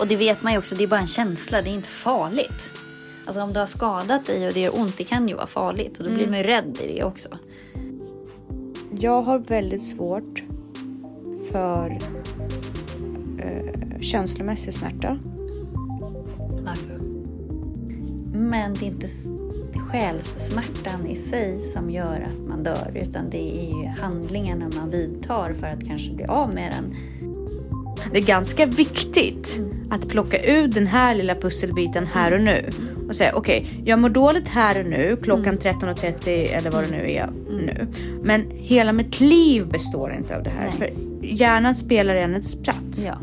Och det vet man ju också, det är bara en känsla, det är inte farligt. Alltså om du har skadat dig och det gör ont, det kan ju vara farligt. Och då blir man ju rädd i det också. Jag har väldigt svårt för eh, känslomässig smärta. Varför? Men det är inte själssmärtan i sig som gör att man dör. Utan det är ju handlingarna man vidtar för att kanske bli av med den. Det är ganska viktigt att plocka ut den här lilla pusselbiten här och nu och säga okej, jag mår dåligt här och nu klockan 13.30 eller vad det nu är nu. Men hela mitt liv består inte av det här. Nej. För hjärnan spelar en ett spratt. Ja.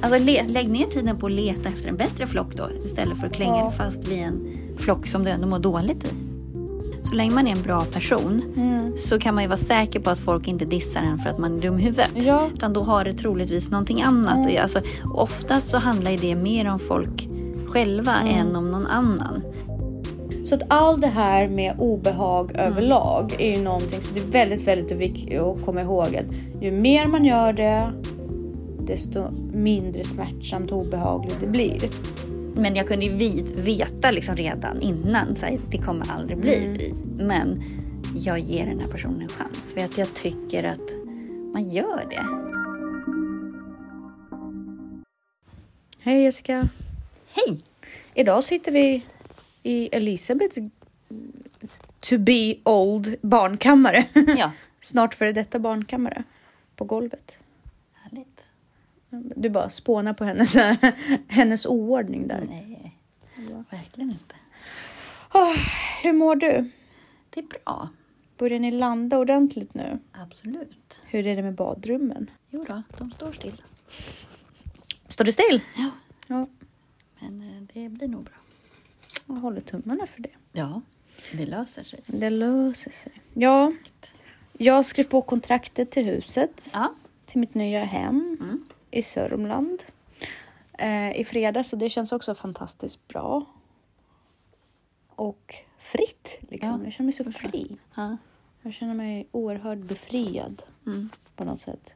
Alltså lägg ner tiden på att leta efter en bättre flock då. Istället för att klänga Ja. fast vid en flock som du ändå mår dåligt i. Så länge man är en bra person Mm. så kan man ju vara säker på att folk inte dissar en för att man är dum i huvudet. Ja. Utan då har det troligtvis någonting annat. Mm. Alltså, oftast så handlar det mer om folk själva Mm. än om någon annan. Så att allt det här med obehag överlag är ju någonting som det är väldigt, väldigt viktigt att komma ihåg att ju mer man gör det desto mindre smärtsamt och obehagligt det blir. Men jag kunde ju vid- veta liksom redan innan så här, det kommer aldrig bli Mm. vi. Men jag ger den här personen en chans. För att jag tycker att man gör det. Hej Jessica! Hej! Idag sitter vi i Elisabeths to be old barnkammare. Ja, Snart före detta barnkammare. På golvet. Du bara spånar på hennes, hennes oordning där. Nej, verkligen inte. Åh, hur mår du? Det är bra. Börjar ni landa ordentligt nu? Absolut. Hur är det med badrummen? Jo då, de står still. Står det still? Ja, Ja. men eh, det blir nog bra. Jag håller tummarna för det. Ja, det löser sig. Det löser sig. Ja, jag skrev på kontraktet till huset. Ja, Till mitt nya hem Mm. I Sörmland. Eh, I fredags och det känns också fantastiskt bra. Och fritt liksom. Ja, Jag känner mig så fri. ja. Jag känner mig oerhört befriad Mm. på något sätt.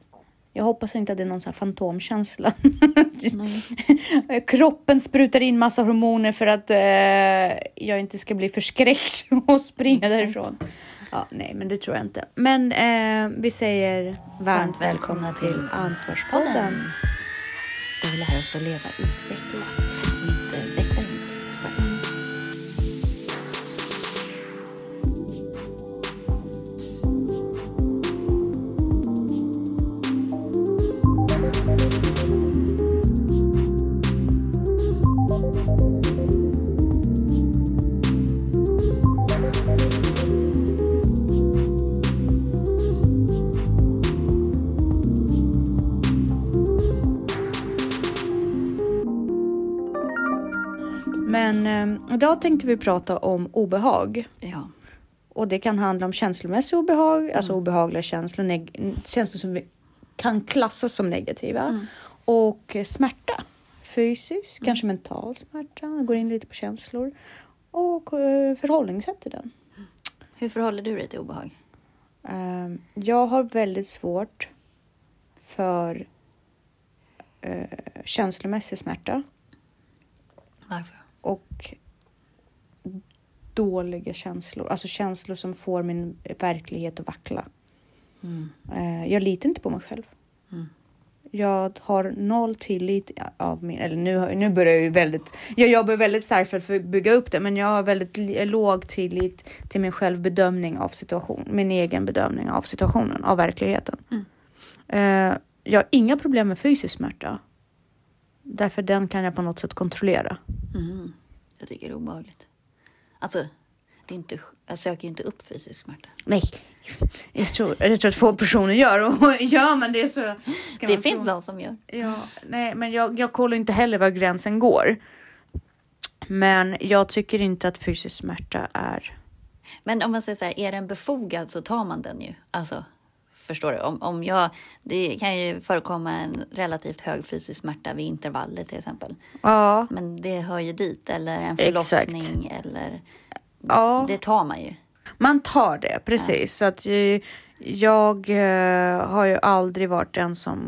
Jag hoppas inte att det är någon sån här fantomkänsla. Kroppen sprutar in massa hormoner för att eh, jag inte ska bli förskräckt och springa därifrån. Ja, nej, men det tror jag inte. Men eh, vi säger varmt, Varmt välkomna till Ansvarspodden. Där vi lär oss att leva utvecklat idag tänkte vi prata om obehag. Ja. Och det kan handla om känslomässig obehag, alltså obehagliga känslor, känslor som vi kan klassas som negativa. Och eh, smärta, fysisk, kanske mental smärta, går in lite på känslor. Och eh, förhållningssätt till den. Hur förhåller du dig till obehag? Eh, jag har väldigt svårt för eh, känslomässig smärta Varför? och dåliga känslor, alltså känslor som får min verklighet att vackla. Mm. Eh, jag litar inte på mig själv. Mm. Jag har noll tillit av min, eller nu, nu börjar jag ju väldigt, jag jobbar väldigt starkt för att bygga upp det, men jag har väldigt låg tillit till min självbedömning av situationen, min egen bedömning av situationen, av verkligheten. Mm. Eh, jag har inga problem med fysisk smärta. Därför den kan jag på något sätt kontrollera. Mm. Jag tycker det är obehagligt. Alltså, det är inte, jag söker ju inte upp fysisk smärta. Nej, jag tror, jag tror att få personer gör och gör man det så ska Det man finns de som gör. Ja, nej, men jag, jag kollar inte heller var gränsen går. Men jag tycker inte att fysisk smärta är... Men om man säger så här, är den befogad så tar man den ju. Alltså, förstår du? Om, om jag, det kan ju förekomma en relativt hög fysisk smärta vid intervaller till exempel. Ja, Men det hör ju dit. Eller en Exakt. förlossning. Eller, ja Det tar man ju. man tar det precis. Så att, eh, Jag eh, har ju aldrig varit den som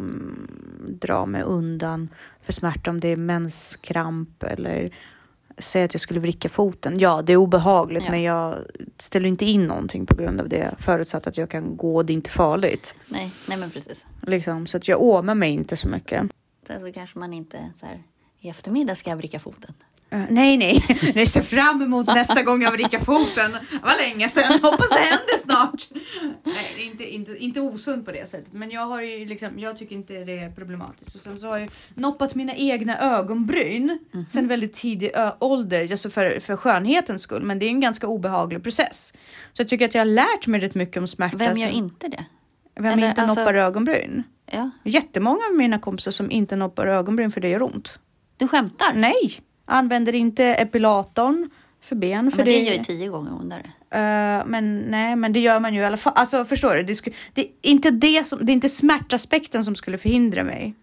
drar mig undan för smärta om det är menskramp eller säg att jag skulle vricka foten. Ja, det är obehagligt, Ja. men jag ställer inte in någonting på grund av det förutsatt att jag kan gå och det är inte farligt. Nej, nej men precis. Liksom, så att jag åmar mig inte så mycket. Sen så kanske man inte så här, i eftermiddag ska jag vricka foten. Eh, nej, nej. Jag ser fram emot nästa gång jag vrickar foten. Det var länge sedan. Hoppas det händer snart. Nej, det inte, inte, inte osunt på det sättet. Men jag, har ju liksom, jag tycker inte det är problematiskt. Och sen så har jag noppat mina egna ögonbryn sen väldigt tidig ålder. Alltså för, för skönhetens skull. Men det är en ganska obehaglig process. Så jag tycker att jag har lärt mig rätt mycket om smärta. Vem gör inte det? Vem eller inte alltså- noppar ögonbryn? Ja, Jättemånga av mina kompisar som inte noppar ögonbryn för det gör ont. du skämtar? Nej, använder inte epilatorn för ben. För men det gör ju tio gånger ondare. Eh, men nej, men det gör man ju i alla fall. Alltså förstår du? Det, sku, det, är inte det, som, det är inte smärtaspekten som skulle förhindra mig.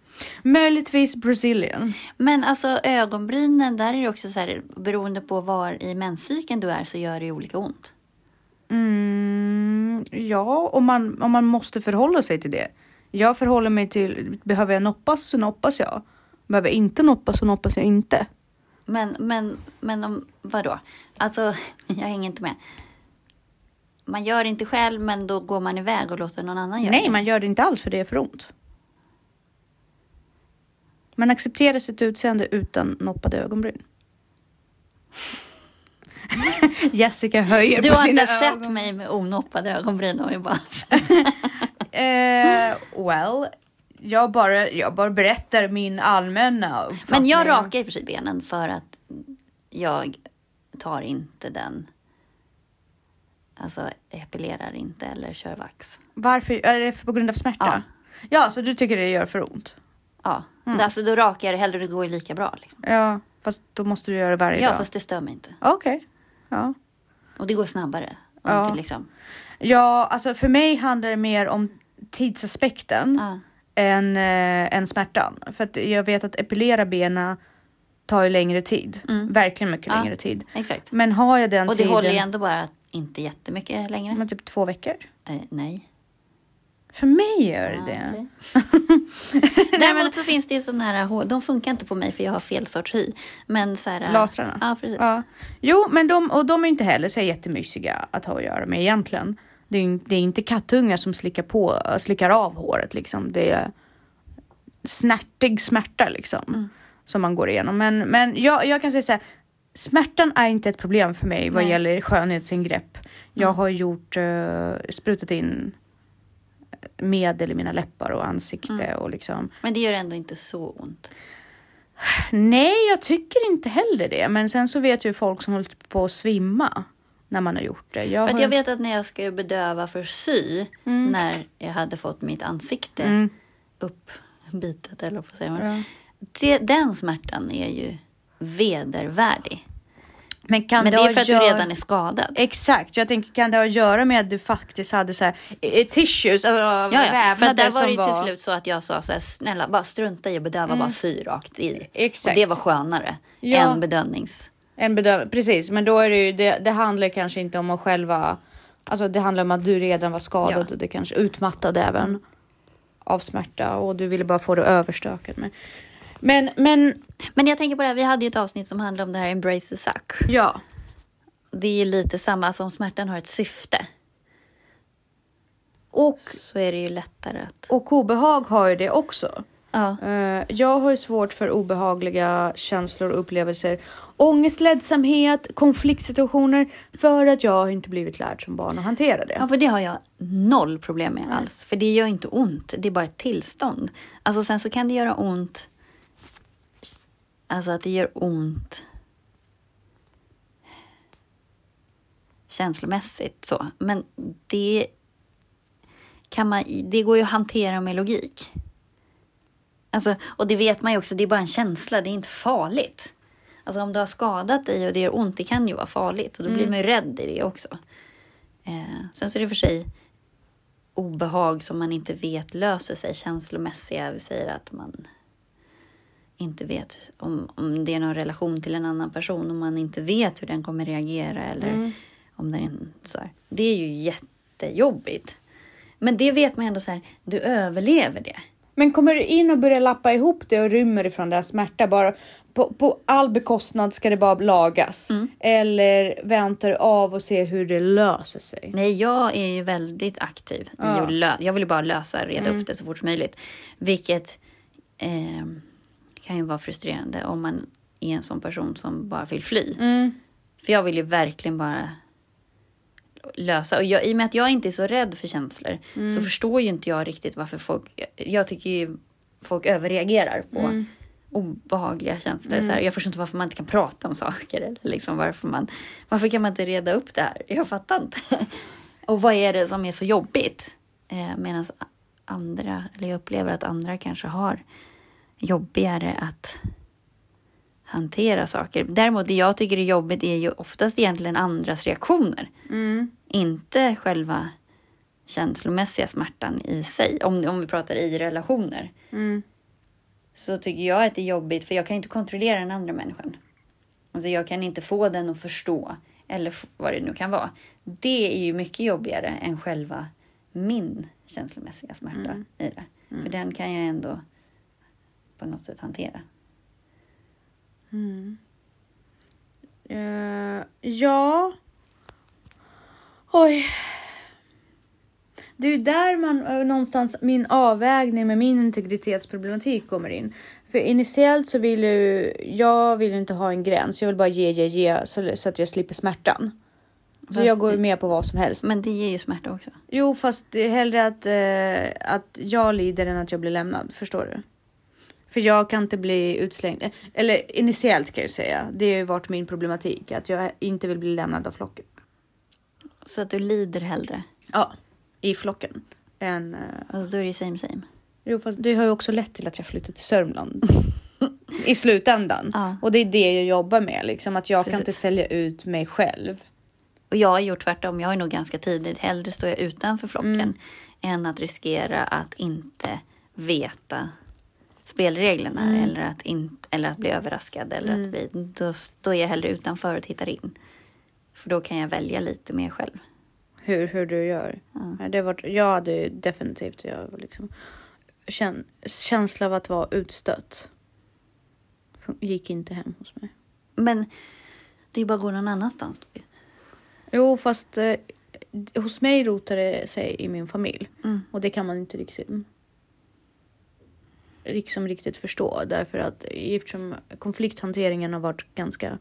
Möjligtvis Brazilian. Men alltså ögonbrynen, där är det också så här, beroende på var i menscykeln du är så gör det ju olika ont. Mm, ja, om man, om man måste förhålla sig till det. Jag förhåller mig till, behöver jag noppas så noppas jag. Behöver jag inte noppas så noppas jag inte. Men, men, men om, vadå? Alltså, jag hänger inte med. Man gör inte själv, men då går man iväg och låter någon annan göra Nej, det. man gör det inte alls för det är för ont. Man accepterar sitt utseende utan noppade ögonbryn. Jessica höjer Du på har sina inte sett ögon. mig med onoppade ögonbryn om vi bara... Eh, well, jag bara, jag bara berättar min allmänna uppfattning. Men jag rakar i och för sig benen för att jag tar inte den... Alltså epilerar inte eller kör vax. Varför? Är det på grund av smärta? Ja. så du tycker det gör för ont? Ja, Mm. alltså då rakar jag det hellre, det går ju lika bra. Liksom. Ja, fast då måste du göra det varje Ja, dag. fast det stör mig inte. Okej. Ja. Och det går snabbare. Ja. det liksom. ja, alltså för mig handlar det mer om tidsaspekten. ja. än, eh, än smärtan. För att jag vet att epilera benen tar ju längre tid. Mm. Verkligen mycket Ja. längre tid. Exakt. Men har jag den Och det tiden... håller ju ändå bara inte jättemycket längre. Men typ två veckor. Eh, nej. För mig gör det Ja, det. okej. Däremot så finns det ju sådana här, hår- de funkar inte på mig för jag har fel sorts hy. Men så här, Lasrarna? Ja, precis. Ja. Jo, men de, och de är inte heller så jättemysiga att ha att göra med egentligen. Det är, det är inte kattungar som slickar, på, slickar av håret liksom. Det är snärtig smärta liksom. Mm. Som man går igenom. Men, men jag, jag kan säga så här. Smärtan är inte ett problem för mig vad Nej. gäller skönhetsingrepp. Jag Mm. har gjort, uh, sprutat in medel i mina läppar och ansikte Mm. och liksom. Men det gör ändå inte så ont. Nej, jag tycker inte heller det. Men sen så vet jag ju folk som hållit på att svimma när man har gjort det. Jag För har- jag vet att när jag skulle bedöva för sy, Mm. när jag hade fått mitt ansikte Mm. uppbitet, eller vad säger man? Ja. Det, den smärtan är ju vedervärdig. Men kan Men det ha är för att gör- du redan är skadad. Exakt, jag tänker kan det ha att göra med att du faktiskt hade så här eh, tissues, alltså Ja, ja. För vävnader där var det ju var... till slut så att jag sa så här, snälla bara strunta i att bedöva, bara sy rakt i. Exakt. Och det var skönare Ja. än bedövnings... En bedöm- Precis, men då är det ju, det, det handlar kanske inte om att själva, alltså det handlar om att du redan var skadad Ja. och det kanske utmattad även av smärta och du ville bara få det överstökat. Men, men, men Men jag tänker på det här, vi hade ju ett avsnitt som handlade om det här Embrace the Suck. ja, Det är ju lite samma, som smärtan har ett syfte och, så är det ju lättare att... och obehag har ju det också. Ja. Eh, jag har ju svårt för obehagliga känslor och upplevelser. Ångest, ledsamhet, konfliktsituationer för att jag inte blivit lärd som barn att hantera det. Ja, för det har jag noll problem med alls. För det gör inte ont, det är bara ett tillstånd. Alltså sen så kan det göra ont. Alltså att det gör ont. Känslomässigt så. Men det kan man, det går ju att hantera med logik. Alltså, och det vet man ju också, det är bara en känsla, det är inte farligt. Alltså om du har skadat dig och det gör ont, det kan ju vara farligt. Och då blir man ju rädd i det också. Eh, sen så är det för sig obehag som man inte vet löser sig känslomässiga. Vi säger att man inte vet om, om det är någon relation till en annan person och man inte vet hur den kommer reagera eller om den så här. Det är ju jättejobbigt. Men det vet man ändå så här, du överlever det. Men kommer du in och börjar lappa ihop det och rymmer ifrån den smärta bara på, på all bekostnad ska det bara lagas? Mm. Eller väntar du av och ser hur det löser sig? Nej, jag är ju väldigt aktiv. Ja. att lö- jag vill bara lösa, reda upp det så fort som möjligt. Vilket eh, kan ju vara frustrerande om man är en sån person som bara vill fly. Mm. För jag vill ju verkligen bara lösa. Och jag, i och med att jag inte är så rädd för känslor så förstår ju inte jag riktigt varför folk... Jag tycker ju folk överreagerar på obehagliga känslor. Så här, jag förstår inte varför man inte kan prata om saker. Eller liksom varför, man, varför kan man inte reda upp det här? Jag fattar inte. Och vad är det som är så jobbigt? Eh, Medan andra, eller jag upplever att andra kanske har jobbigare att hantera saker. Däremot det jag tycker är jobbigt är ju oftast egentligen andras reaktioner. Mm. Inte själva känslomässiga smärtan i sig. Om, om vi pratar i relationer. Mm. Så tycker jag att det är jobbigt för jag kan inte kontrollera den andra människan. Alltså jag kan inte få den att förstå. Eller vad det nu kan vara. Det är ju mycket jobbigare än själva min känslomässiga smärta i det. För den kan jag ändå på något sätt hantera. Eh, ja. Oj. Det är ju där man eh, någonstans min avvägning med min integritetsproblematik kommer in. För initiellt så vill ju jag vill inte ha en gräns. Jag vill bara ge, ge, ge så, så att jag slipper smärtan. Så Fast jag går det- med på vad som helst. Men det ger ju smärta också. Jo, fast det är hellre att, eh, att jag lider än att jag blir lämnad. Förstår du? För jag kan inte bli utslängd. Eller initiellt kan jag säga. Det har ju varit min problematik. Att jag inte vill bli lämnad av flocken. Så att du lider hellre. Ja, i flocken. Än, Alltså då är det ju same same. jo, fast det har ju också lett till att jag flyttat till Sörmland. I slutändan. Ja. Och det är det jag jobbar med. Liksom, att jag kan Precis. inte sälja ut mig själv. Och jag har gjort tvärtom. Jag är nog ganska tidigt. Hellre står jag utanför flocken Mm. än att riskera att inte veta spelreglerna Mm. eller, att inte, eller att bli överraskad. Eller att bli, då, då är jag hellre utanför och tittar in. För då kan jag välja lite mer själv. hur, hur du gör. Ja. Det var, jag hade ju definitivt jag liksom, kän, känsla av att vara utstött. Gick inte hem hos mig. Men det är bara att gå någon annanstans. Då. Jo, fast eh, hos mig rotar det sig i min familj. Mm. Och det kan man inte riktigt, liksom riktigt förstå. Därför att eftersom konflikthanteringen har varit ganska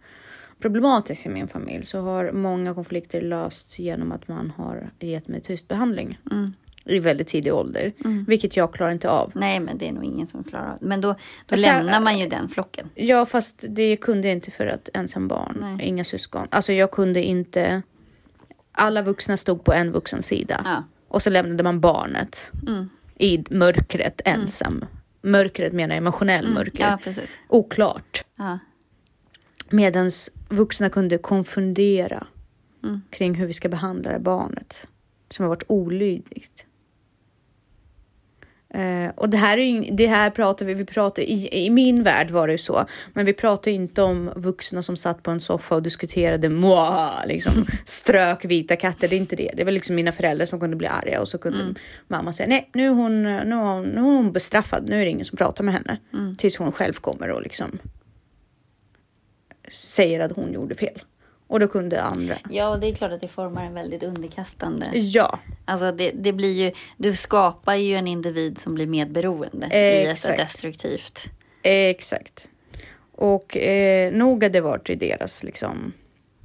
problematisk i min familj så har många konflikter lösts genom att man har gett mig tyst behandling Mm. i väldigt tidig ålder. Mm. Vilket jag klarar inte av. Nej, men det är nog ingen som klarar av Men då, då Fast jag- lämnar man ju den flocken. Ja, fast det kunde jag inte för att ensam barn, Nej. inga syskon. Alltså jag kunde inte. Alla vuxna stod på en vuxen sida Ja. och så lämnade man barnet Mm. i mörkret ensam. Mörkret menar jag emotionell mörker. ja, precis. Oklart. Ja. Medan vuxna kunde konfundera Mm. kring hur vi ska behandla det barnet som har varit olydigt. Eh, och det här, är det här pratar vi, vi pratar i, i min värld var det ju så, men vi pratar inte om vuxna som satt på en soffa och diskuterade Mwah! liksom strök vita katter. Det är inte det. Det var liksom mina föräldrar som kunde bli arga och så kunde mamma säga nej, nu är, hon, nu, är hon, nu är hon bestraffad. Nu är det ingen som pratar med henne tills hon själv kommer och liksom säger att hon gjorde fel. Och då kunde andra. ja, och det är klart att det formar en väldigt underkastande Ja, Alltså det, det blir ju, du skapar ju en individ som blir medberoende i ett Exakt. destruktivt. exakt. Och eh, nog hade det varit i deras liksom,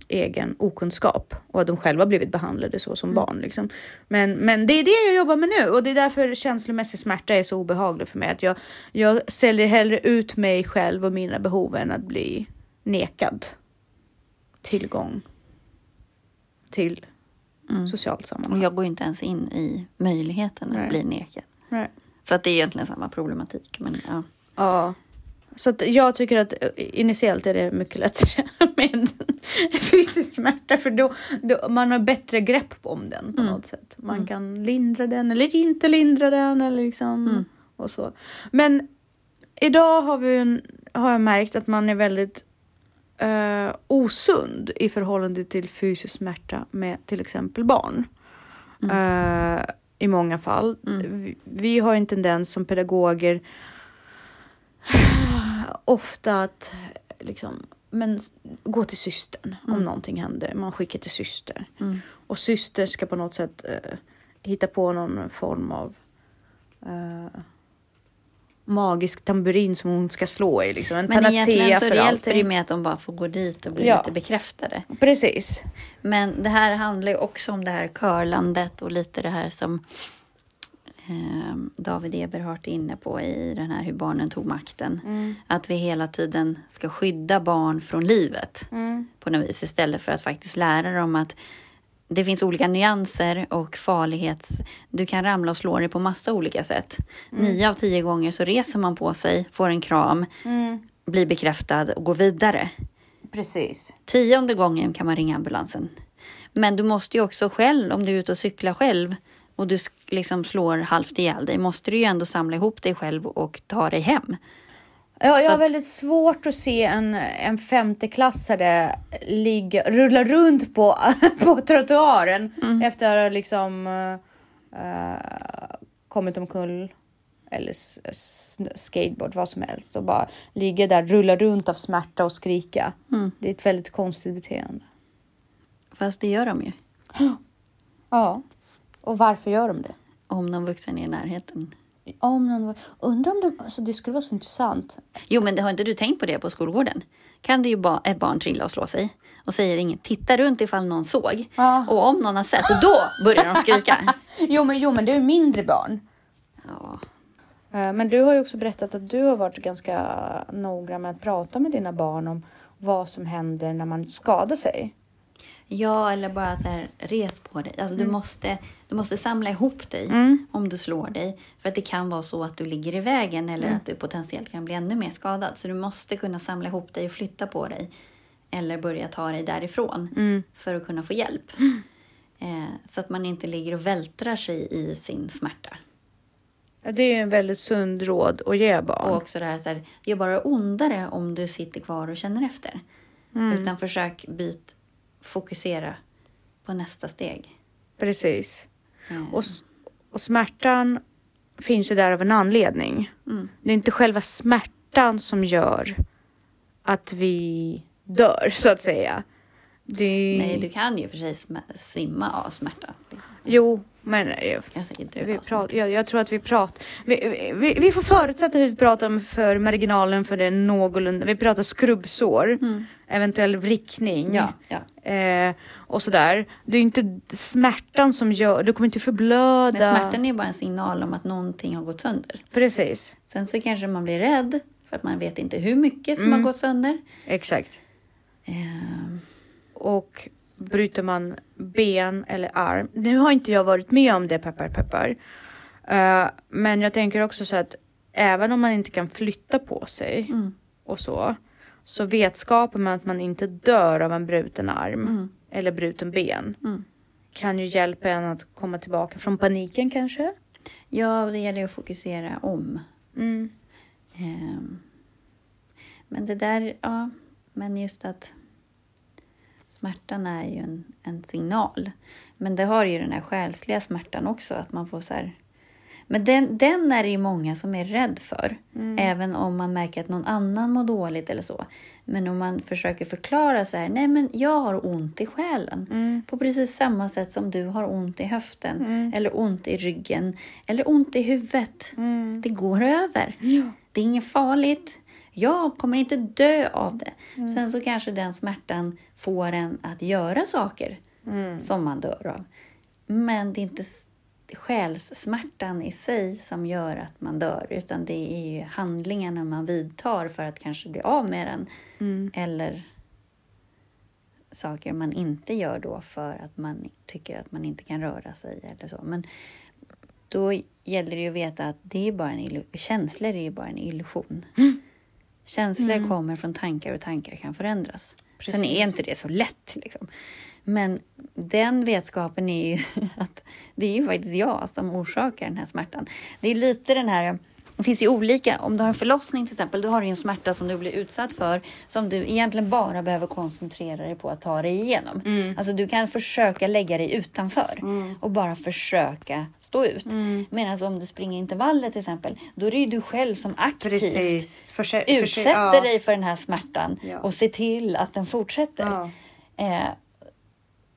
egen okunskap och att de själva blivit behandlade så som barn. Liksom. Men, men det är det jag jobbar med nu och det är därför känslomässig smärta är så obehaglig för mig. Att jag, jag säljer hellre ut mig själv och mina behov än att bli nekad tillgång till socialt Och sammanhang. jag går ju inte ens in i möjligheten Nej. att bli nekad. Nej. Så att det är egentligen samma problematik. Men ja. Ja. Så att jag tycker att eh, initiellt är det mycket lättare med fysisk smärta för då, då man har bättre grepp om den på något sätt. Man kan lindra den eller inte lindra den eller liksom och så. Men idag har vi en, har jag märkt att man är väldigt eh, osund i förhållande till fysisk smärta med till exempel barn. Eh, i många fall. Vi, vi har en tendens som pedagoger ofta att liksom, men gå till systern om någonting händer. Man skickar till syster. Och syster ska på något sätt eh, hitta på någon form av eh, magisk tamburin som hon ska slå i. Liksom. En Men egentligen så för hjälper det ju allting. med att de bara får gå dit och bli Ja. lite bekräftade. Precis. Men det här handlar ju också om det här körlandet och lite det här som eh, David Eberhardt är inne på i den här Hur barnen tog makten. Mm. Att vi hela tiden ska skydda barn från livet Mm. på något vis istället för att faktiskt lära dem att det finns olika nyanser och farlighets... Du kan ramla och slå dig på massa olika sätt. Nio av tio gånger så reser man på sig, får en kram, Mm. blir bekräftad och går vidare. Precis. Tionde gången kan man ringa ambulansen. Men du måste ju också själv, om du är ute och cyklar själv och du liksom slår halvt ihjäl dig, måste du ju ändå samla ihop dig själv och ta dig hem. Ja, jag har väldigt svårt att se en, en femteklassare ligga, rulla runt på, på trottoaren Mm. efter att liksom uh, kommit omkull eller skateboard, vad som helst och bara ligga där, rulla runt av smärta och skrika. Mm. Det är ett väldigt konstigt beteende. Fast det gör de ju. Ja, och varför gör de det? Om någon vuxen är i närheten. Om någon, var- undrar om de, alltså det skulle vara så intressant. Jo, men det har inte du tänkt på det på skolgården? Kan det ju ba- ett barn trilla och slå sig och säger inget. Titta runt ifall någon såg. Ja. Och om någon har sett, då börjar de skrika. Jo men, jo, men det är ju mindre barn. Ja. Eh, Men du har ju också berättat att du har varit ganska noga med att prata med dina barn om vad som händer när man skadar sig. Ja, eller bara så här, res på dig. Alltså, du, måste, du måste samla ihop dig om du slår dig. För att det kan vara så att du ligger i vägen eller att du potentiellt kan bli ännu mer skadad. Så du måste kunna samla ihop dig och flytta på dig. Eller börja ta dig därifrån för att kunna få hjälp. Eh, så att man inte ligger och vältrar sig i sin smärta. Ja, Det är ju en väldigt sund råd att ge barn. Och också det här, så här, gör bara ondare om du sitter kvar och känner efter. Utan försök byt, fokusera på nästa steg. Precis. Eh, Och, och smärtan finns ju där av en anledning. Mm. Det är inte själva smärtan som gör att vi dör så att säga. Det. Nej, du kan ju för sig svimma av smärta. Liksom. Jo, men dö Vi prat, jag, jag tror att vi pratar... Vi, vi, vi får förutsätta att vi pratar om för marginalen för det någorlunda. Vi pratar skrubbsår, eventuell vrickning Mm. Ja, ja. eh, och sådär. Det är inte smärtan som gör... Du kommer inte förblöda. Men smärtan är bara en signal om att någonting har gått sönder. Precis, Sen så kanske man blir rädd för att man vet inte hur mycket som har gått sönder. exakt. Eh, Och bryter man ben eller arm. Nu har inte jag varit med om det, peppar peppar. Eh, men jag tänker också så att även om man inte kan flytta på sig mm, och så. Så vetskapen med att man inte dör av en bruten arm mm, eller bruten ben mm. kan ju hjälpa en att komma tillbaka från paniken kanske. Ja, det gäller ju att fokusera om. Mm. Ehm, Men det där, ja, men just att smärtan är ju en, en signal. Men det har ju den här själsliga smärtan också, att man får så här... Men den, den är det ju många som är rädd för, även om man märker att någon annan mår dåligt eller så. Men om man försöker förklara så här, nej men jag har ont i själen. På precis samma sätt som du har ont i höften, eller ont i ryggen, eller ont i huvudet. Det går över. Det är inget farligt. Jag kommer inte dö av det. Sen så kanske den smärtan får en att göra saker som man dör av. Men det är inte själssmärtan i sig som gör att man dör, utan det är ju handlingarna man vidtar för att kanske bli av med den. Eller saker man inte gör då för att man tycker att man inte kan röra sig eller så. Men då gäller det ju att veta att det är bara en känslor är ju bara en illusion. Känslor kommer från tankar och tankar kan förändras. Sen är inte det så lätt. Liksom. Men den vetskapen är ju att det är ju faktiskt jag som orsakar den här smärtan. Det är lite den här Det finns ju olika, om du har en förlossning till exempel, då har du en smärta som du blir utsatt för som du egentligen bara behöver koncentrera dig på att ta dig igenom. Mm. Alltså du kan försöka lägga dig utanför och bara försöka stå ut. Mm. Medan om du springer intervaller till exempel, då är det ju du själv som aktivt utsätter ja. dig för den här smärtan Ja. och ser till att den fortsätter. Ja. Eh,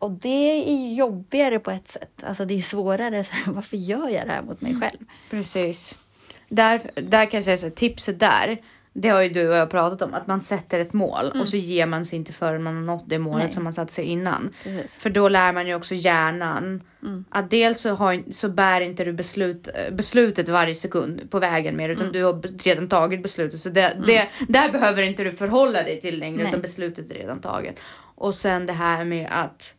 och det är jobbigare på ett sätt. Alltså det är svårare. Så här, varför gör jag det här mot Mm. mig själv? Precis. Där, där kan jag säga så här, tipset där. Det har ju du och jag pratat om, att man sätter ett mål och så ger man sig inte förrän man har nått det målet Nej. som man satt sig innan. Precis. För då lär man ju också hjärnan att dels så, har, så bär inte du beslut, eh, beslutet varje sekund på vägen mer utan du har redan tagit beslutet. Så det, det, där behöver inte du förhålla dig till längre Nej. utan beslutet är redan taget. Och sen det här med att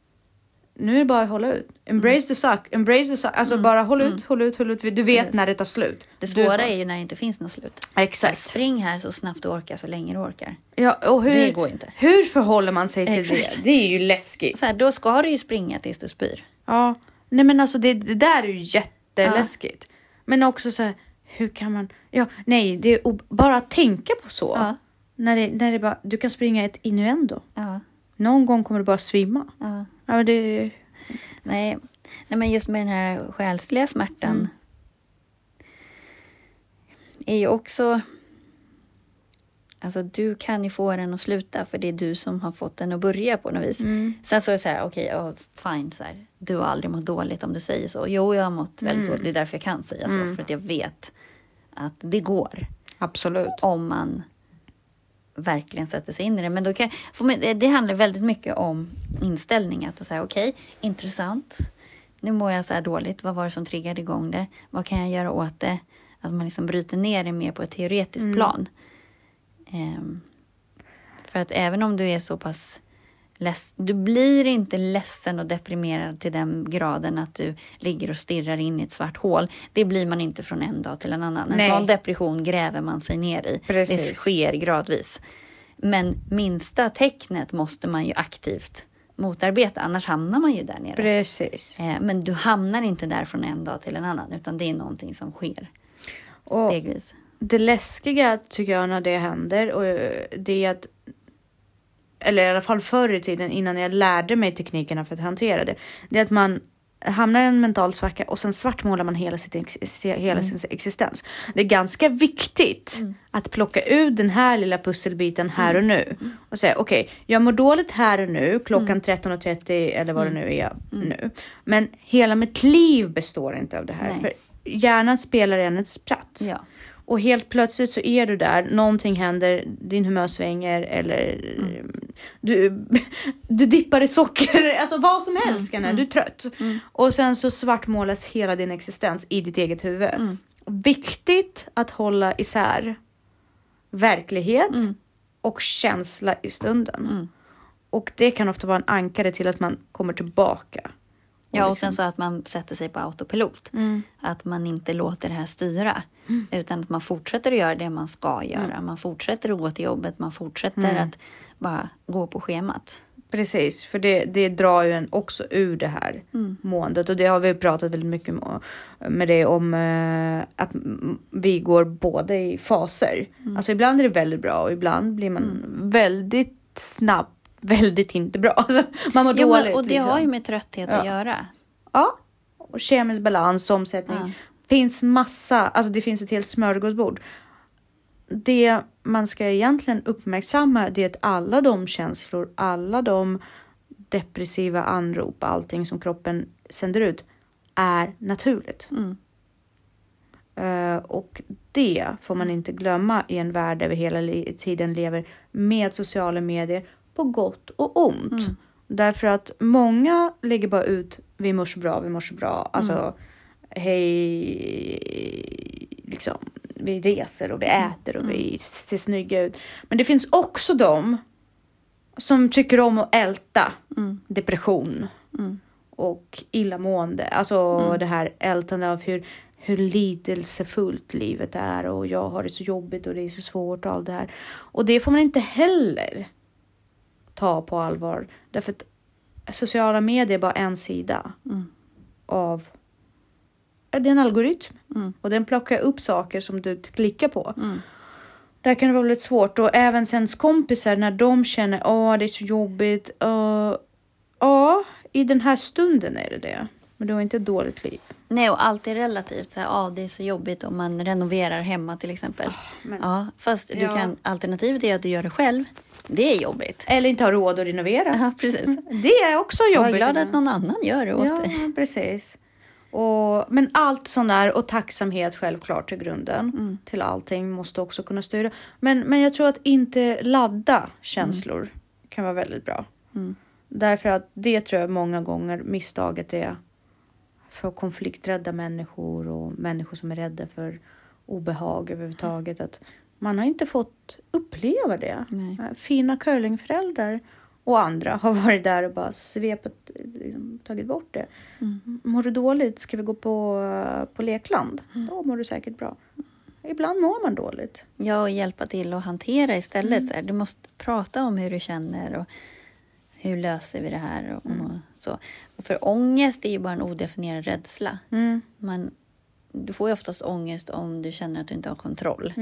nu är det bara att hålla ut. Embrace the suck, embrace the suck. Alltså bara håll ut, håll ut, håll ut. Du vet Precis. när det tar slut. Det Du svåra bara- är ju när det inte finns något slut. Så Exakt. spring här så snabbt du orkar, så länge du orkar. Ja, och hur, Det går inte. hur förhåller man sig till Exakt. det? Det är ju läskigt. Så här, då ska du ju springa tills du spyr. Ja, nej men alltså det, det där är ju jätteläskigt. Men också så här, hur kan man? Ja, nej, det är bara att tänka på så. Ja. När det, när det bara, du kan springa ett innuendo. Ja, Någon gång kommer du bara svimma. ja. Ja, men det, Nej. Nej, men just med den här själsliga smärtan Mm. är ju också... Alltså du kan ju få den att sluta för det är du som har fått den att börja på något vis. Mm. Sen så är det så här, okej, ja, fine, så här, du har aldrig mått dåligt om du säger så. Jo, jag har mått väldigt Mm. dåligt, det är därför jag kan säga så, för att jag vet att det går absolut. om man verkligen sätter sig in i det. Men då kan, för mig, det, handlar väldigt mycket om inställning. Att säga okej, intressant. Nu mår jag så här dåligt. Vad var det som triggade igång det? Vad kan jag göra åt det? Att man liksom bryter ner det mer på ett teoretiskt plan. Ehm, för att även om du är så pass du blir inte ledsen och deprimerad till den graden att du ligger och stirrar in i ett svart hål. Det blir man inte från en dag till en annan. En Nej. sån depression gräver man sig ner i. Det Precis. sker gradvis. Men minsta tecknet måste man ju aktivt motarbeta, annars hamnar man ju där nere. Precis. Eh, Men du hamnar inte där från en dag till en annan, utan det är någonting som sker Och- stegvis. Det läskiga tycker jag när det händer och eh, det är att eller i alla fall förr i tiden innan jag lärde mig teknikerna för att hantera det. Det är att man hamnar i en mental svacka och sen svartmålar man hela, sitt, ex- hela sin existens. Det är ganska viktigt att plocka ut den här lilla pusselbiten här och nu och säga okej, jag mår dåligt här och nu klockan 13.30 eller vad det nu är nu. Men hela mitt liv består inte av det här. Nej. För hjärnan spelar en ett spratt. Ja. Och helt plötsligt så är du där, någonting händer, din humör svänger eller du, du dippar i socker, alltså vad som helst kan hända, du är trött. Och sen så svartmålas hela din existens i ditt eget huvud. Viktigt att hålla isär verklighet och känsla i stunden. Och det kan ofta vara en ankare till att man kommer tillbaka. Ja, och liksom- sen så att man sätter sig på autopilot. Mm. Att man inte låter det här styra. Utan att man fortsätter att göra det man ska göra. Mm. Man fortsätter att gå till jobbet. Man fortsätter att bara gå på schemat. Precis, för det, det drar ju en också ur det här måendet och det har vi pratat väldigt mycket med, det om eh, att mm, vi går både i faser. Alltså ibland är det väldigt bra och ibland blir man väldigt snabbt väldigt inte bra. Alltså, man mår Jo, dåligt. men, och det liksom. har ju med trötthet att Ja. göra. Ja, och kemisk balans, omsättning. Ja. Finns massa, alltså det finns ett helt smörgåsbord. Det man ska egentligen uppmärksamma det är att alla de känslor, alla de depressiva anrop, allting som kroppen sänder ut är naturligt. Mm. Eh, och det får man inte glömma i en värld där vi hela tiden lever med sociala medier på gott och ont. Därför att många lägger bara ut vi mår så bra, vi mår så bra. Alltså hej, liksom vi reser och vi äter och vi ser snygga ut. Men det finns också de som tycker om att älta depression och illamående. Alltså det här ältande av hur, hur lidelsefullt livet är och jag har det så jobbigt och det är så svårt och allt det här. Och det får man inte heller ta på allvar. Därför att sociala medier är bara en sida av det är en algoritm Mm. och den plockar upp saker som du klickar på. Mm. Där kan det vara väldigt svårt och även sen kompisar när de känner åh det är så jobbigt. Uh, ja, i den här stunden är det det. Men du har inte ett dåligt liv. Nej, och allt är relativt. Så här, ja, det är så jobbigt om man renoverar hemma till exempel. men- ja, fast du Ja. kan, alternativet är att du gör det själv. Det är jobbigt. Eller inte har råd att renovera. Ja, precis. Det är också Jag jobbigt. är glad att någon annan gör det åt Ja, dig. precis. Och, men allt sånt där och tacksamhet självklart till grunden till allting måste också kunna styra. Men, men jag tror att inte ladda känslor kan vara väldigt bra. Mm. Därför att det tror jag många gånger misstaget är för konflikträdda människor och människor som är rädda för obehag överhuvudtaget. Att man har inte fått uppleva det. Nej. Fina curlingföräldrar och andra har varit där och bara svepet, liksom, tagit bort det. Mm. Mår du dåligt? Ska vi gå på, på lekland? Mm. Då mår du säkert bra. Ibland mår man dåligt. Ja, och hjälpa till att hantera istället. Mm. Så här, du måste prata om hur du känner och hur löser vi det här och, Mm. och så. Och för ångest är ju bara en odefinierad rädsla. Man, du får ju oftast ångest om du känner att du inte har kontroll.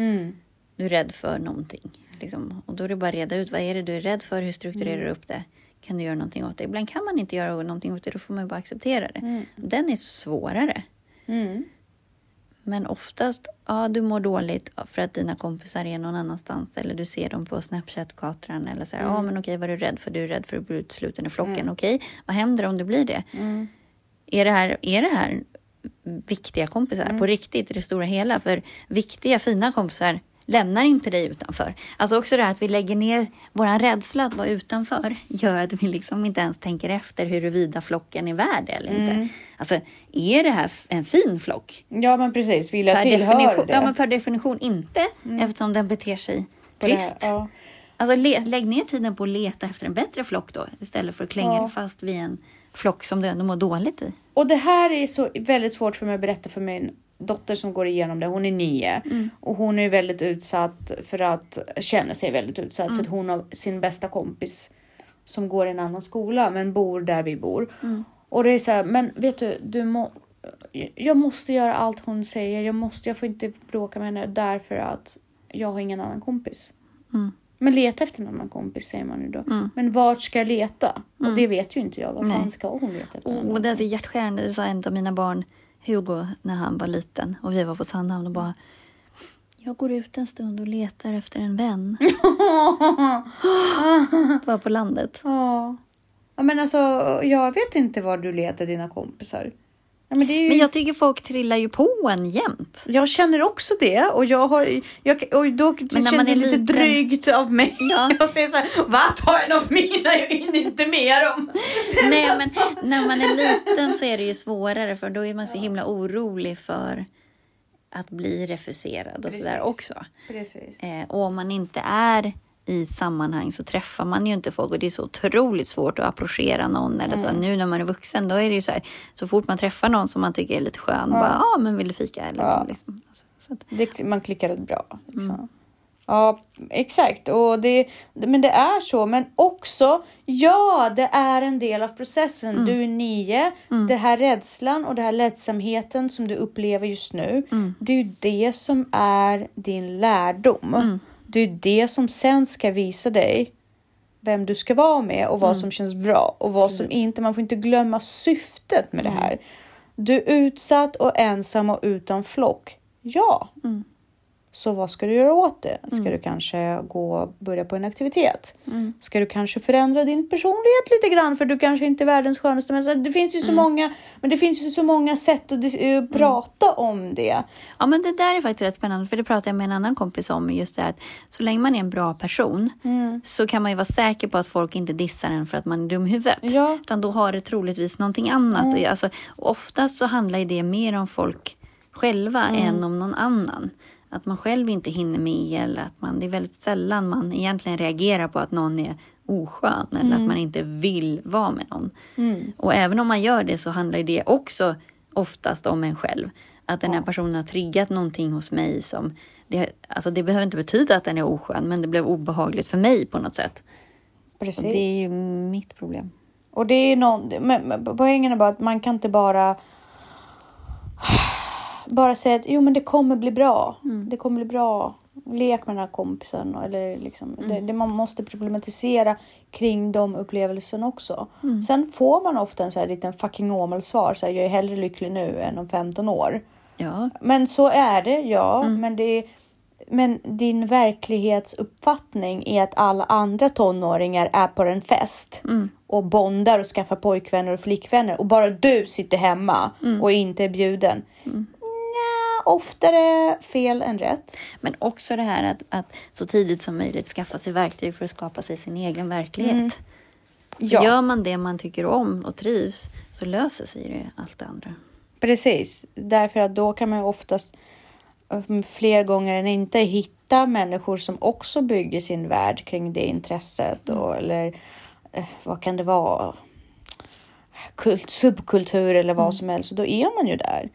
Mm. Du är rädd för någonting. Liksom. Och då är det bara att reda ut vad är det du är rädd för, hur strukturerar Mm. du upp det? Kan du göra någonting åt det? Ibland kan man inte göra någonting åt det, då får man bara acceptera det. Mm. Den är svårare. Mm. Men oftast, ja du mår dåligt för att dina kompisar är någon annanstans eller du ser dem på Snapchat-katran eller så här, Mm. ja men okej vad är du rädd för? Du är rädd för att bli utsluten i flocken, okej, vad händer om du blir det? Mm. Är det här, är det här viktiga kompisar Mm. på riktigt i det stora hela? För viktiga, fina kompisar lämnar inte dig utanför. Alltså också det här att vi lägger ner vår rädsla att vara utanför gör att vi liksom inte ens tänker efter huruvida flocken är värd eller Mm. inte. Alltså, är det här en fin flock? Ja men precis, vill jag Per det. Mm. ja, men per definition inte eftersom den beter sig det här, trist. Ja. Alltså, lägg ner tiden på att leta efter en bättre flock då istället för att klänga Ja. fast vid en flock som du ändå mår dåligt i. Och det här är så väldigt svårt för mig att berätta för min dotter som går igenom det. Hon är nio Mm. och hon är väldigt utsatt för att känner sig väldigt utsatt för att Mm. hon har sin bästa kompis som går i en annan skola men bor där vi bor. Mm. Och det är så här, men vet du, du må, jag måste göra allt hon säger. Jag måste, jag får inte bråka med henne därför att jag har ingen annan kompis. Mm. Men leta efter en annan kompis säger man ju då. Mm. Men vart ska jag leta? Och det vet ju inte jag. Vad fan ska hon leta efter? och det är så hjärtskärande, det sa en av mina barn, Hugo, när han var liten och vi var på Sandhamn och bara jag går ut en stund och letar efter en vän. Det var på landet. Ja. men alltså jag vet inte var du letar dina kompisar. Ja, men det ju... Men jag tycker folk trillar ju på en jämt. Jag känner också det och jag har jag, och då Men när känns man det lite liten- drygt av mig. Ja. Jag säger så här, va? Ta en av mina, jag hinner inte med dem. Nej, men när man är liten så är det ju svårare för då är man så himla orolig för att bli refuserad och sådär Precis. också. Precis. Eh, och om man inte är i sammanhang så träffar man ju inte folk och det är så otroligt svårt att approchera någon eller så. Mm. Nu när man är vuxen då är det ju så här, så fort man träffar någon som man tycker är lite skön, bara ja ah, men vill du fika eller Ja. liksom. Så, så att, Det, man klickar rätt bra. Liksom. Mm. Ja, exakt. Och det, men det är så. Men också, ja, det är en del av processen. Mm. Du är nio. Det här rädslan och det här ledsamheten som du upplever just nu. Mm. Det är ju det som är din lärdom. Mm. Det är det som sen ska visa dig vem du ska vara med och vad som känns bra och vad som Mm. Precis. inte. Man får inte glömma syftet med det här. Du är utsatt och ensam och utan flock. Ja, Mm. Så vad ska du göra åt det? Ska du kanske gå och börja på en aktivitet? Mm. Ska du kanske förändra din personlighet lite grann för du kanske inte är världens skönaste människa? Det finns ju så många, men det finns ju så många sätt att eh, prata om det. Ja, men det där är faktiskt rätt spännande, för det pratade jag med en annan kompis om. Just det här att så länge man är en bra person Mm. så kan man ju vara säker på att folk inte dissar en för att man är dum i huvudet. Ja. Utan då har det troligtvis någonting annat. Alltså, och oftast så handlar det mer om folk själva än om någon annan. Att man själv inte hinner med eller att man, det är väldigt sällan man egentligen reagerar på att någon är oskön eller att man inte vill vara med någon. Och även om man gör det så handlar det också oftast om en själv. Att den här personen har triggat någonting hos mig som... Det, alltså det behöver inte betyda att den är oskön, men det blev obehagligt för mig på något sätt. Precis. Och det är ju mitt problem. Och det är någon, men, men poängen är bara att man kan inte bara bara säga att jo, men det kommer bli bra. Mm. Det kommer bli bra. Lek med den här kompisen. Eller liksom, Mm. det, det, man måste problematisera kring de upplevelserna också. Mm. Sen får man ofta en så här liten fucking normal svar. Så här, jag är hellre lycklig nu än om 15 år. Ja. Men så är det, ja. Mm. Men, det men din verklighetsuppfattning är att alla andra tonåringar är på en fest Mm. och bondar och skaffar pojkvänner och flickvänner och bara du sitter hemma Mm. och inte är bjuden. Nja, oftare fel än rätt. Men också det här att, att så tidigt som möjligt skaffa sig verktyg för att skapa sig sin egen verklighet. Mm. Ja, Gör man det man tycker om och trivs så löser sig det allt det andra. precis. Därför att då kan man ju oftast mm, fler gånger än inte hitta människor som också bygger sin värld kring det intresset. Och, eller eh, vad kan det vara? Kult, subkultur eller vad som helst. Och då är man ju där.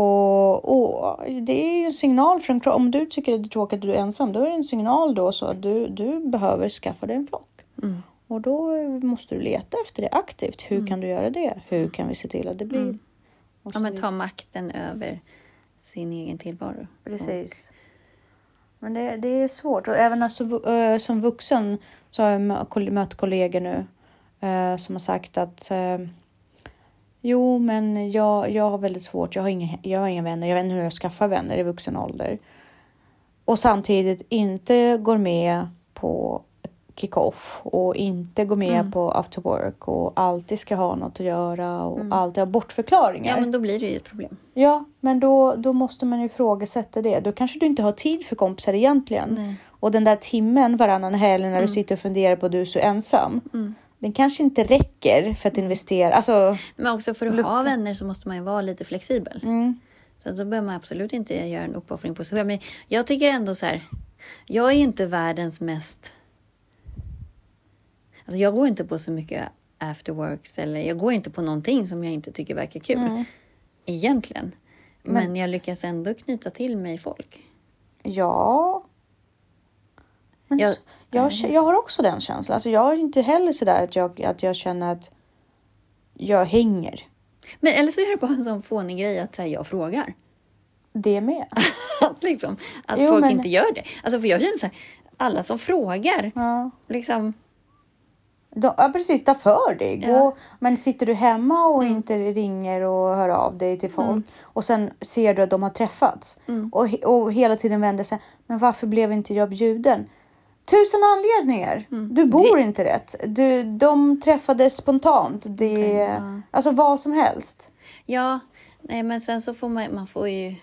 Och, och det är ju en signal från Om du tycker att det är tråkigt att du är ensam, då är det en signal då så att du, du behöver skaffa dig en flock. Mm. Och då måste du leta efter det aktivt. Hur kan du göra det? Hur kan vi se till att det blir? Mm. Och Ja, men ta makten över sin egen tillvaro. Precis. Men det, det är svårt och även alltså, eh, som vuxen så har jag mött kollegor nu eh, som har sagt att eh, jo, men jag, jag har väldigt svårt. Jag har, inga, jag har inga vänner. Jag vet inte hur jag skaffar vänner i vuxen ålder. Och samtidigt inte går med på kick-off och inte går med Mm. på after work och alltid ska ha något att göra och alltid ha bortförklaringar. Ja, men då blir det ju ett problem. Ja, men då, då måste man ju ifrågasätta det. Då kanske du inte har tid för kompisar egentligen. Nej. Och den där timmen varannan helg när du sitter och funderar på att du är så ensam. Mm. Den kanske inte räcker för att investera. Alltså, Men också för att ha vänner så måste man ju vara lite flexibel. mm, Så att då behöver man absolut inte göra en uppoffring på sig själv. Men jag tycker ändå så här. Jag är ju inte världens mest... Alltså jag går inte på så mycket afterworks eller jag går inte på någonting som jag inte tycker verkar kul. Mm. Egentligen. Men, jag lyckas ändå knyta till mig folk. ja. Men Jag- jag, jag, jag har också den känslan. Alltså, jag är inte heller sådär att jag, att jag känner att jag hänger. Men eller så är det bara en sån fånig grej att här, jag frågar. Det med. att liksom, att Jo, folk men- inte gör det. Alltså för jag känner så här, alla som frågar, Ja. liksom, De, ja precis, ta för dig. Gå, Ja. Men sitter du hemma och Mm. inte ringer och hör av dig till folk och sen ser du att de har träffats Mm. och, och hela tiden vänder sig. Men varför blev inte jag bjuden? Tusen anledningar. Mm. Du bor inte rätt. Du, de träffades spontant. Det, ja. Alltså vad som helst. ja, nej men sen så får man, man får ju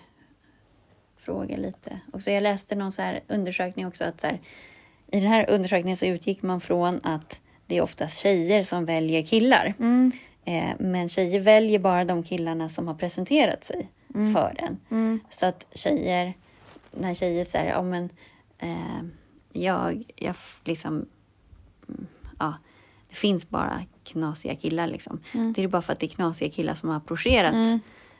fråga lite. Och så jag läste någon så här undersökning också att så här, i den här undersökningen så utgick man från att det är oftast tjejer som väljer killar. Mm. Eh, men tjejer väljer bara de killarna som har presenterat sig Mm. för en. Så att tjejer, när tjejer säger, ja men eh, jag, jag liksom, mm, ja, det finns bara knasiga killar liksom. Det är bara för att det är knasiga killar som har approcherat.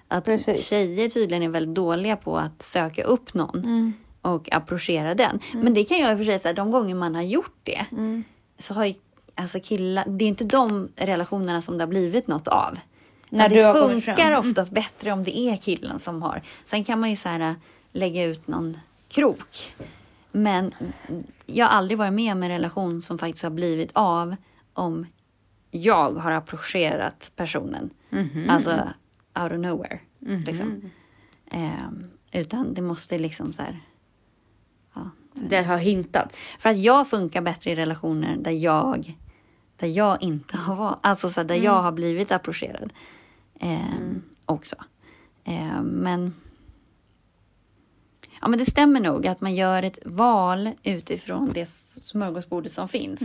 Att Mm. Precis. tjejer tydligen är väldigt dåliga på att söka upp någon Mm. och approchera den. Men det kan jag i och för sig säga, de gånger man har gjort det Mm. så har ju alltså killar, det är inte de relationerna som det har blivit något av. När det funkar oftast bättre om det är killen som har. Sen kan man ju så här lägga ut någon krok. Men jag har aldrig varit med om en relation som faktiskt har blivit av om jag har approcherat personen. Mhm. Alltså out of nowhere. Liksom. Ehm, utan det måste liksom så här... Ja, Det har hintats. för att jag funkar bättre i relationer där jag, där jag inte har varit, alltså så här, där jag har blivit approcherad. Ehm, Också. Ehm, men, ja, men det stämmer nog att man gör ett val utifrån det smörgåsbordet som finns.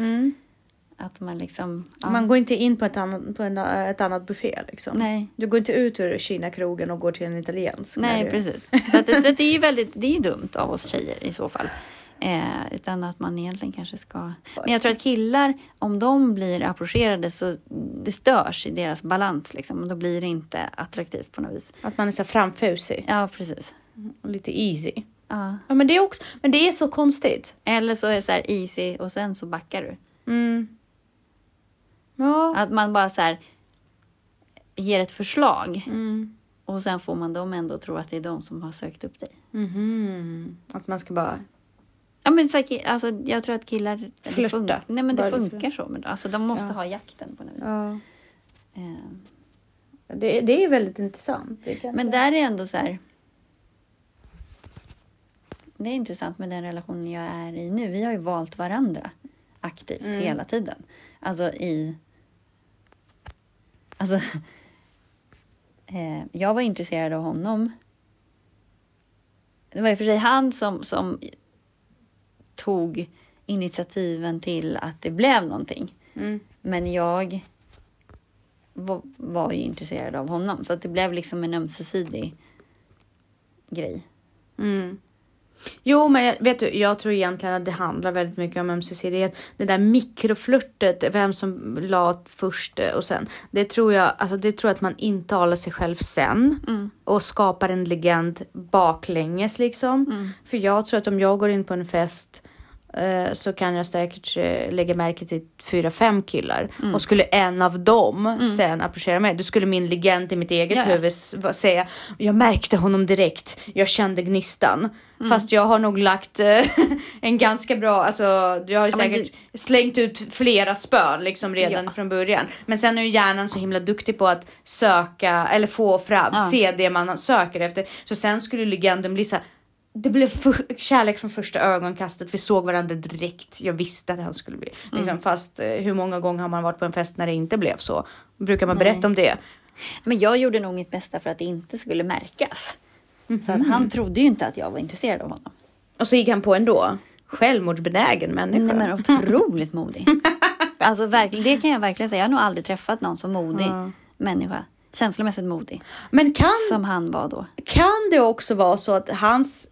Att man liksom... Ja, Man går inte in på ett annat, på en, ett annat buffé liksom. Nej. Du går inte ut ur Kina-krogen och går till en italiensk. Nej, du- precis. Så, att, det- så att det är ju väldigt, det är dumt av oss tjejer i så fall. Eh, utan att man egentligen kanske ska... Men jag tror att killar, om de blir approcherade så det störs i deras balans liksom. Och då blir det inte attraktivt på något vis. Att man är så framfusig Ja, precis. Lite easy. Ja. Ja, men det är också, men det är så konstigt. Eller så är det så här easy och sen så backar du. Mm. Ja. Att man bara så här ger ett förslag Mm. och sen får man dem ändå att tro att det är de som har sökt upp dig. Mhm. Att man ska bara... Ja, men så, här, alltså, jag tror att killar... det Flirta. fun- Nej, men det Bara funkar så. Men, alltså, de måste Ja. ha jakten på något vis. Ja. Eh, Det, det är väldigt intressant. Det Men där är ändå så här... Det är intressant med den relationen jag är i nu. Vi har ju valt varandra aktivt Mm. hela tiden. Alltså i... Alltså... Eh, jag var intresserad av honom. Det var i och för sig han som, som tog initiativen till att det blev någonting. Mm. Men jag var, var ju intresserad av honom. Så att det blev liksom en ömsesidig grej. Mm. Jo, men jag- vet du, jag tror egentligen att det handlar väldigt mycket om ömsesidighet. Det där mikroflörtet, vem som la först och sen. Det tror jag, alltså det tror jag att man intalar sig själv sen. Och skapar en legend baklänges liksom. För jag tror att om jag går in på en fest så kan jag säkert eh, lägga märke till fyra, fem killar. Och skulle en av dem sen approchera mig, då skulle min legend i mitt eget Ja, ja. huvud säga jag märkte honom direkt, jag kände gnistan. Fast jag har nog lagt eh, en ganska bra, alltså jag har ju Ja, säkert slängt ut flera spön liksom redan Ja. från början. Men sen är ju hjärnan så himla duktig på att söka eller få fram, Ja. se det man söker efter. Så sen skulle legenden bli så här, det blev för, kärlek från första ögonkastet. Vi såg varandra direkt. Jag visste att han skulle bli. Liksom, Mm. Fast eh, hur många gånger har man varit på en fest när det inte blev så? Brukar man Nej. berätta om det? Men jag gjorde nog mitt bästa för att det inte skulle märkas. Så att han trodde ju inte att jag var intresserad av honom. Och så gick han på ändå. Självmordsbenägen människa. Nej, men otroligt modig. Alltså verkligen, det kan jag verkligen säga. Jag har nog aldrig träffat någon så modig Ja. människa. Känslomässigt modig. Men kan, Som han var då. kan det också vara så att hans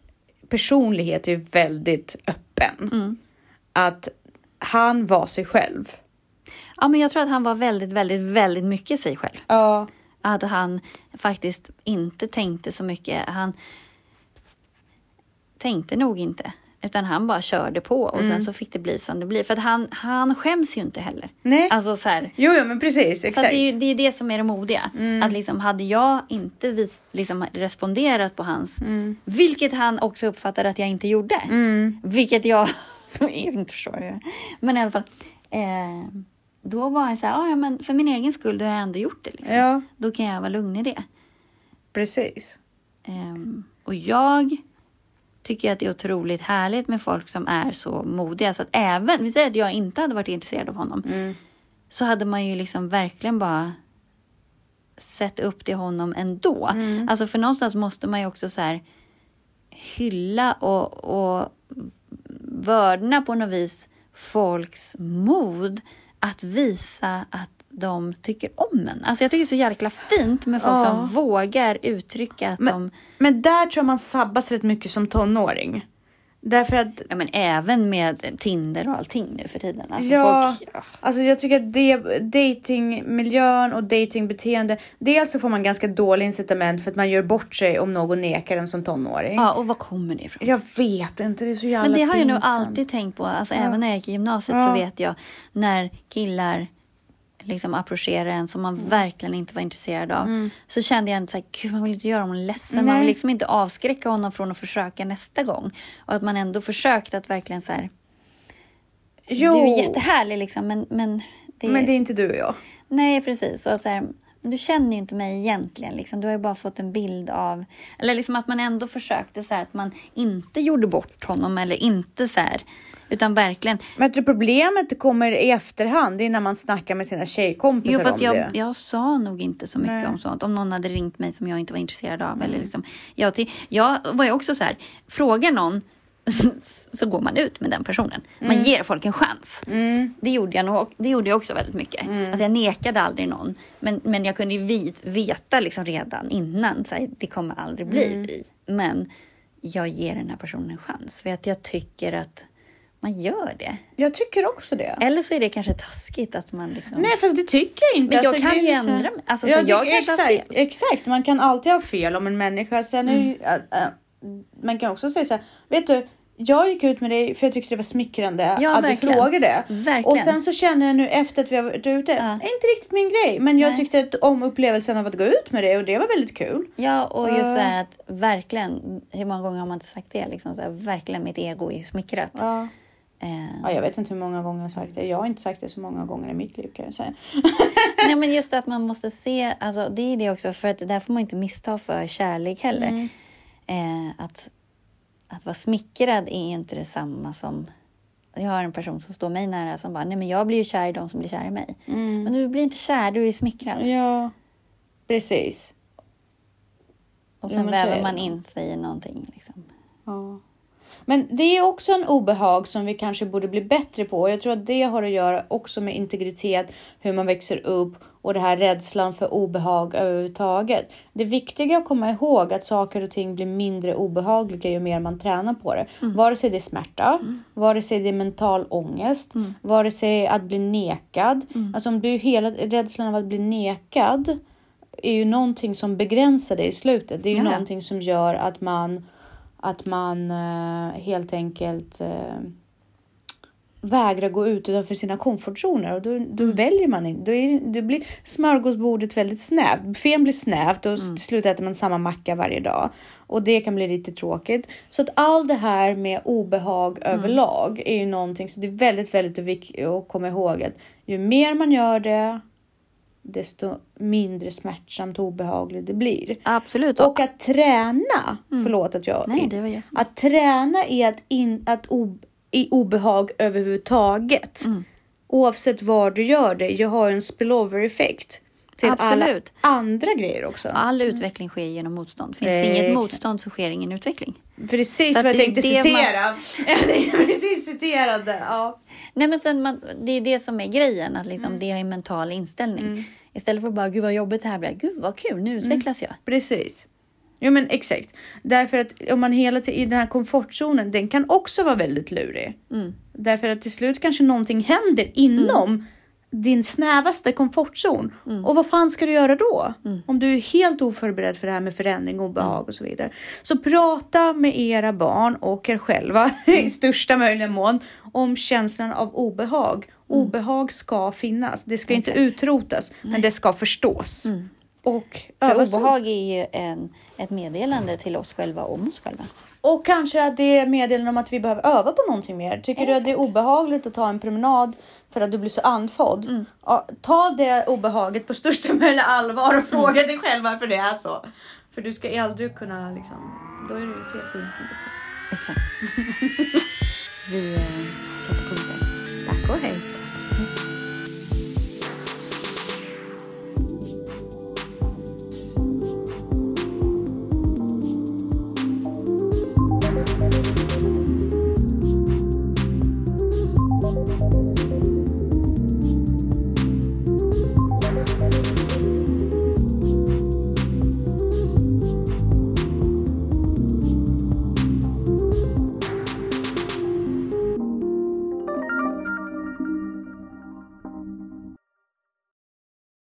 personlighet är väldigt öppen? Mm. Att han var sig själv. Ja, men jag tror att han var väldigt, väldigt, väldigt mycket sig själv. Ja. Att han faktiskt inte tänkte så mycket. Han tänkte nog inte. Utan han bara körde på och Mm. sen så fick det bli som det blir. För att han, han skäms ju inte heller. Nej. Alltså så här. Jo, jo, men precis. Så Exakt. det, är ju, det är det som är det modiga. Att liksom, hade jag inte vis, liksom, responderat på hans, vilket han också uppfattade att jag inte gjorde, Mm. vilket jag inte förstår. Men i alla fall, eh, då var jag så här, "Ah, ja, men för min egen skull då har jag ändå gjort det. Liksom. Ja, Då kan jag vara lugn i det. precis. Ehm, och jag tycker att det är otroligt härligt med folk som är så modiga. Så att även, vi säger att jag inte hade varit intresserad av honom. Mm. Så hade man ju liksom verkligen bara sett upp till honom ändå. Mm. Alltså för någonstans måste man ju också så här hylla och, och vördna på något vis folks mod att visa att de tycker om en. Alltså jag tycker det är så jäkla fint med folk Ja. som vågar uttrycka att Men- de Men där tror jag man sabbas rätt mycket som tonåring. Därför att Ja, men även med Tinder och allting nu för tiden. Alltså Ja. folk, ja. Alltså jag tycker att det, datingmiljön och datingbeteende. Dels så får man ganska dålig incitament för att man gör bort sig om någon nekar en som tonåring. ja, och var kommer det ifrån? Jag vet inte, det är så jävla Men det har jag nog pinsamt. alltid tänkt på. Alltså även när jag gick i gymnasiet Ja. så vet jag när killar liksom approcherar en som man Mm. verkligen inte var intresserad av. Så kände jag inte så här, gud man vill inte göra honom ledsen. Man Nej. vill liksom inte avskräcka honom från att försöka nästa gång. Och att man ändå försökt att verkligen så här, Jo, du är jättehärlig liksom men, men det, men det är inte du och jag. Nej, precis. Och så här, du känner ju inte mig egentligen. Liksom. Du har ju bara fått en bild av... Eller liksom att man ändå försökte så här, att man inte gjorde bort honom eller inte så här. Utan verkligen... Men det problemet kommer i efterhand, det är när man snackar med sina tjejkompisar Jo, fast om jag, det. jag sa nog inte så mycket Nej. om sånt. Om någon hade ringt mig som jag inte var intresserad av. Eller liksom, jag, till, jag var ju också så här, frågar någon så går man ut med den personen. Man ger folk en chans. Mm. Det gjorde jag nog, det gjorde jag också väldigt mycket. Alltså jag nekade aldrig någon. Men, men jag kunde ju vit, veta liksom redan innan, så här, det kommer aldrig bli Mm. vi. Men jag ger den här personen en chans. För att jag tycker att man gör det. Jag tycker också det. Eller så är det kanske taskigt att man liksom... Nej fast det tycker jag inte. Men jag Alltså, kan ju så ändra mig. Alltså, Ja, så det- jag kanske har exakt, fel. Mm. Exakt, man kan alltid ha fel om en människa. Sen det, ju- äh, äh, man kan också säga så här, vet du, jag gick ut med det för jag tyckte det var smickrande Ja, att verkligen. du frågade. Verkligen. Och sen så känner jag nu efter att vi har varit ute, Ja. inte riktigt min grej. Men jag Nej. tyckte att om upplevelsen av att gå ut med det och det var väldigt kul. Ja, och just så Eh. här att verkligen, hur många gånger har man inte sagt det? Liksom så här, verkligen mitt ego är smickrat. Ja. Eh, ja, jag vet inte hur många gånger jag har sagt det. Jag har inte sagt det så många gånger i mitt liv kan jag säga. Nej, men just att man måste se, alltså, det är det också, för att där får man inte missta för kärlek heller. Mm. Eh, att, att vara smickrad är inte detsamma som... Jag har en person som står mig nära som bara, nej men jag blir ju kär i de som blir kär i mig. Mm. Men du blir inte kär, du är smickrad. Ja, precis. Och Ja, sen är väver man in sig i någonting. Liksom. Ja. Men det är också en obehag som vi kanske borde bli bättre på. Jag tror att det har att göra också med integritet, hur man växer upp och det här rädslan för obehag överhuvudtaget. Det viktiga att komma ihåg att saker och ting blir mindre obehagliga ju mer man tränar på det. Vare sig det är smärta, vare sig det är mental ångest, vare sig att bli nekad. Alltså om du hela rädslan av att bli nekad är ju någonting som begränsar dig i slutet. Det är ju ja. någonting som gör att man att man eh, helt enkelt eh, vägrar gå ut utanför sina komfortzoner och då, då väljer man inte. Då, är, då blir smörgåsbordet väldigt snävt. Buffén blir snävt och till slut äter man samma macka varje dag och det kan bli lite tråkigt. Så att allt det här med obehag överlag är ju någonting så det är väldigt, väldigt viktigt att komma ihåg att ju mer man gör det desto mindre smärtsamt och obehagligt det blir. Absolut. Och att träna, förlåt att jag... Nej, det var jag som... Att träna är att, in, att ob, i obehag överhuvudtaget. Mm. Oavsett var du gör det. Jag har en spillover-effekt till Absolut. alla andra grejer också. All utveckling sker genom motstånd. Finns det Eh, inget motstånd så sker ingen utveckling. Precis Så vad jag tänkte man- citera. Tänkte precis citerade. Ja. Nej, men sen man, det är det som är grejen, att Mm. liksom, det är en mental inställning. Istället för att bara, gud vad jobbigt det här blir. Gud vad kul, nu utvecklas jag. Precis. Jo men exakt. Därför att om man hela tiden i den här komfortzonen, den kan också vara väldigt lurig. Mm. Därför att till slut kanske någonting händer inom din snävaste komfortzon. Mm. Och vad fan ska du göra då? Om du är helt oförberedd för det här med förändring, obehag Mm. och så vidare. Så prata med era barn och er själva i största möjliga mån om känslan av obehag. Obehag ska finnas. Det ska inte Mm. Exakt. utrotas, men det ska förstås. Och För obehag är ju en, ett meddelande till oss själva om oss själva. Och kanske att det är meddelande om att vi behöver öva på någonting mer. Tycker du att det är obehagligt att ta en promenad för att du blir så andfådd? Ja, ta det obehaget på största möjliga allvar och fråga dig själv varför det är så. För du ska aldrig kunna liksom, då är det fel på. Exakt. Vi eh, sätter punkter. Tack och. Hej.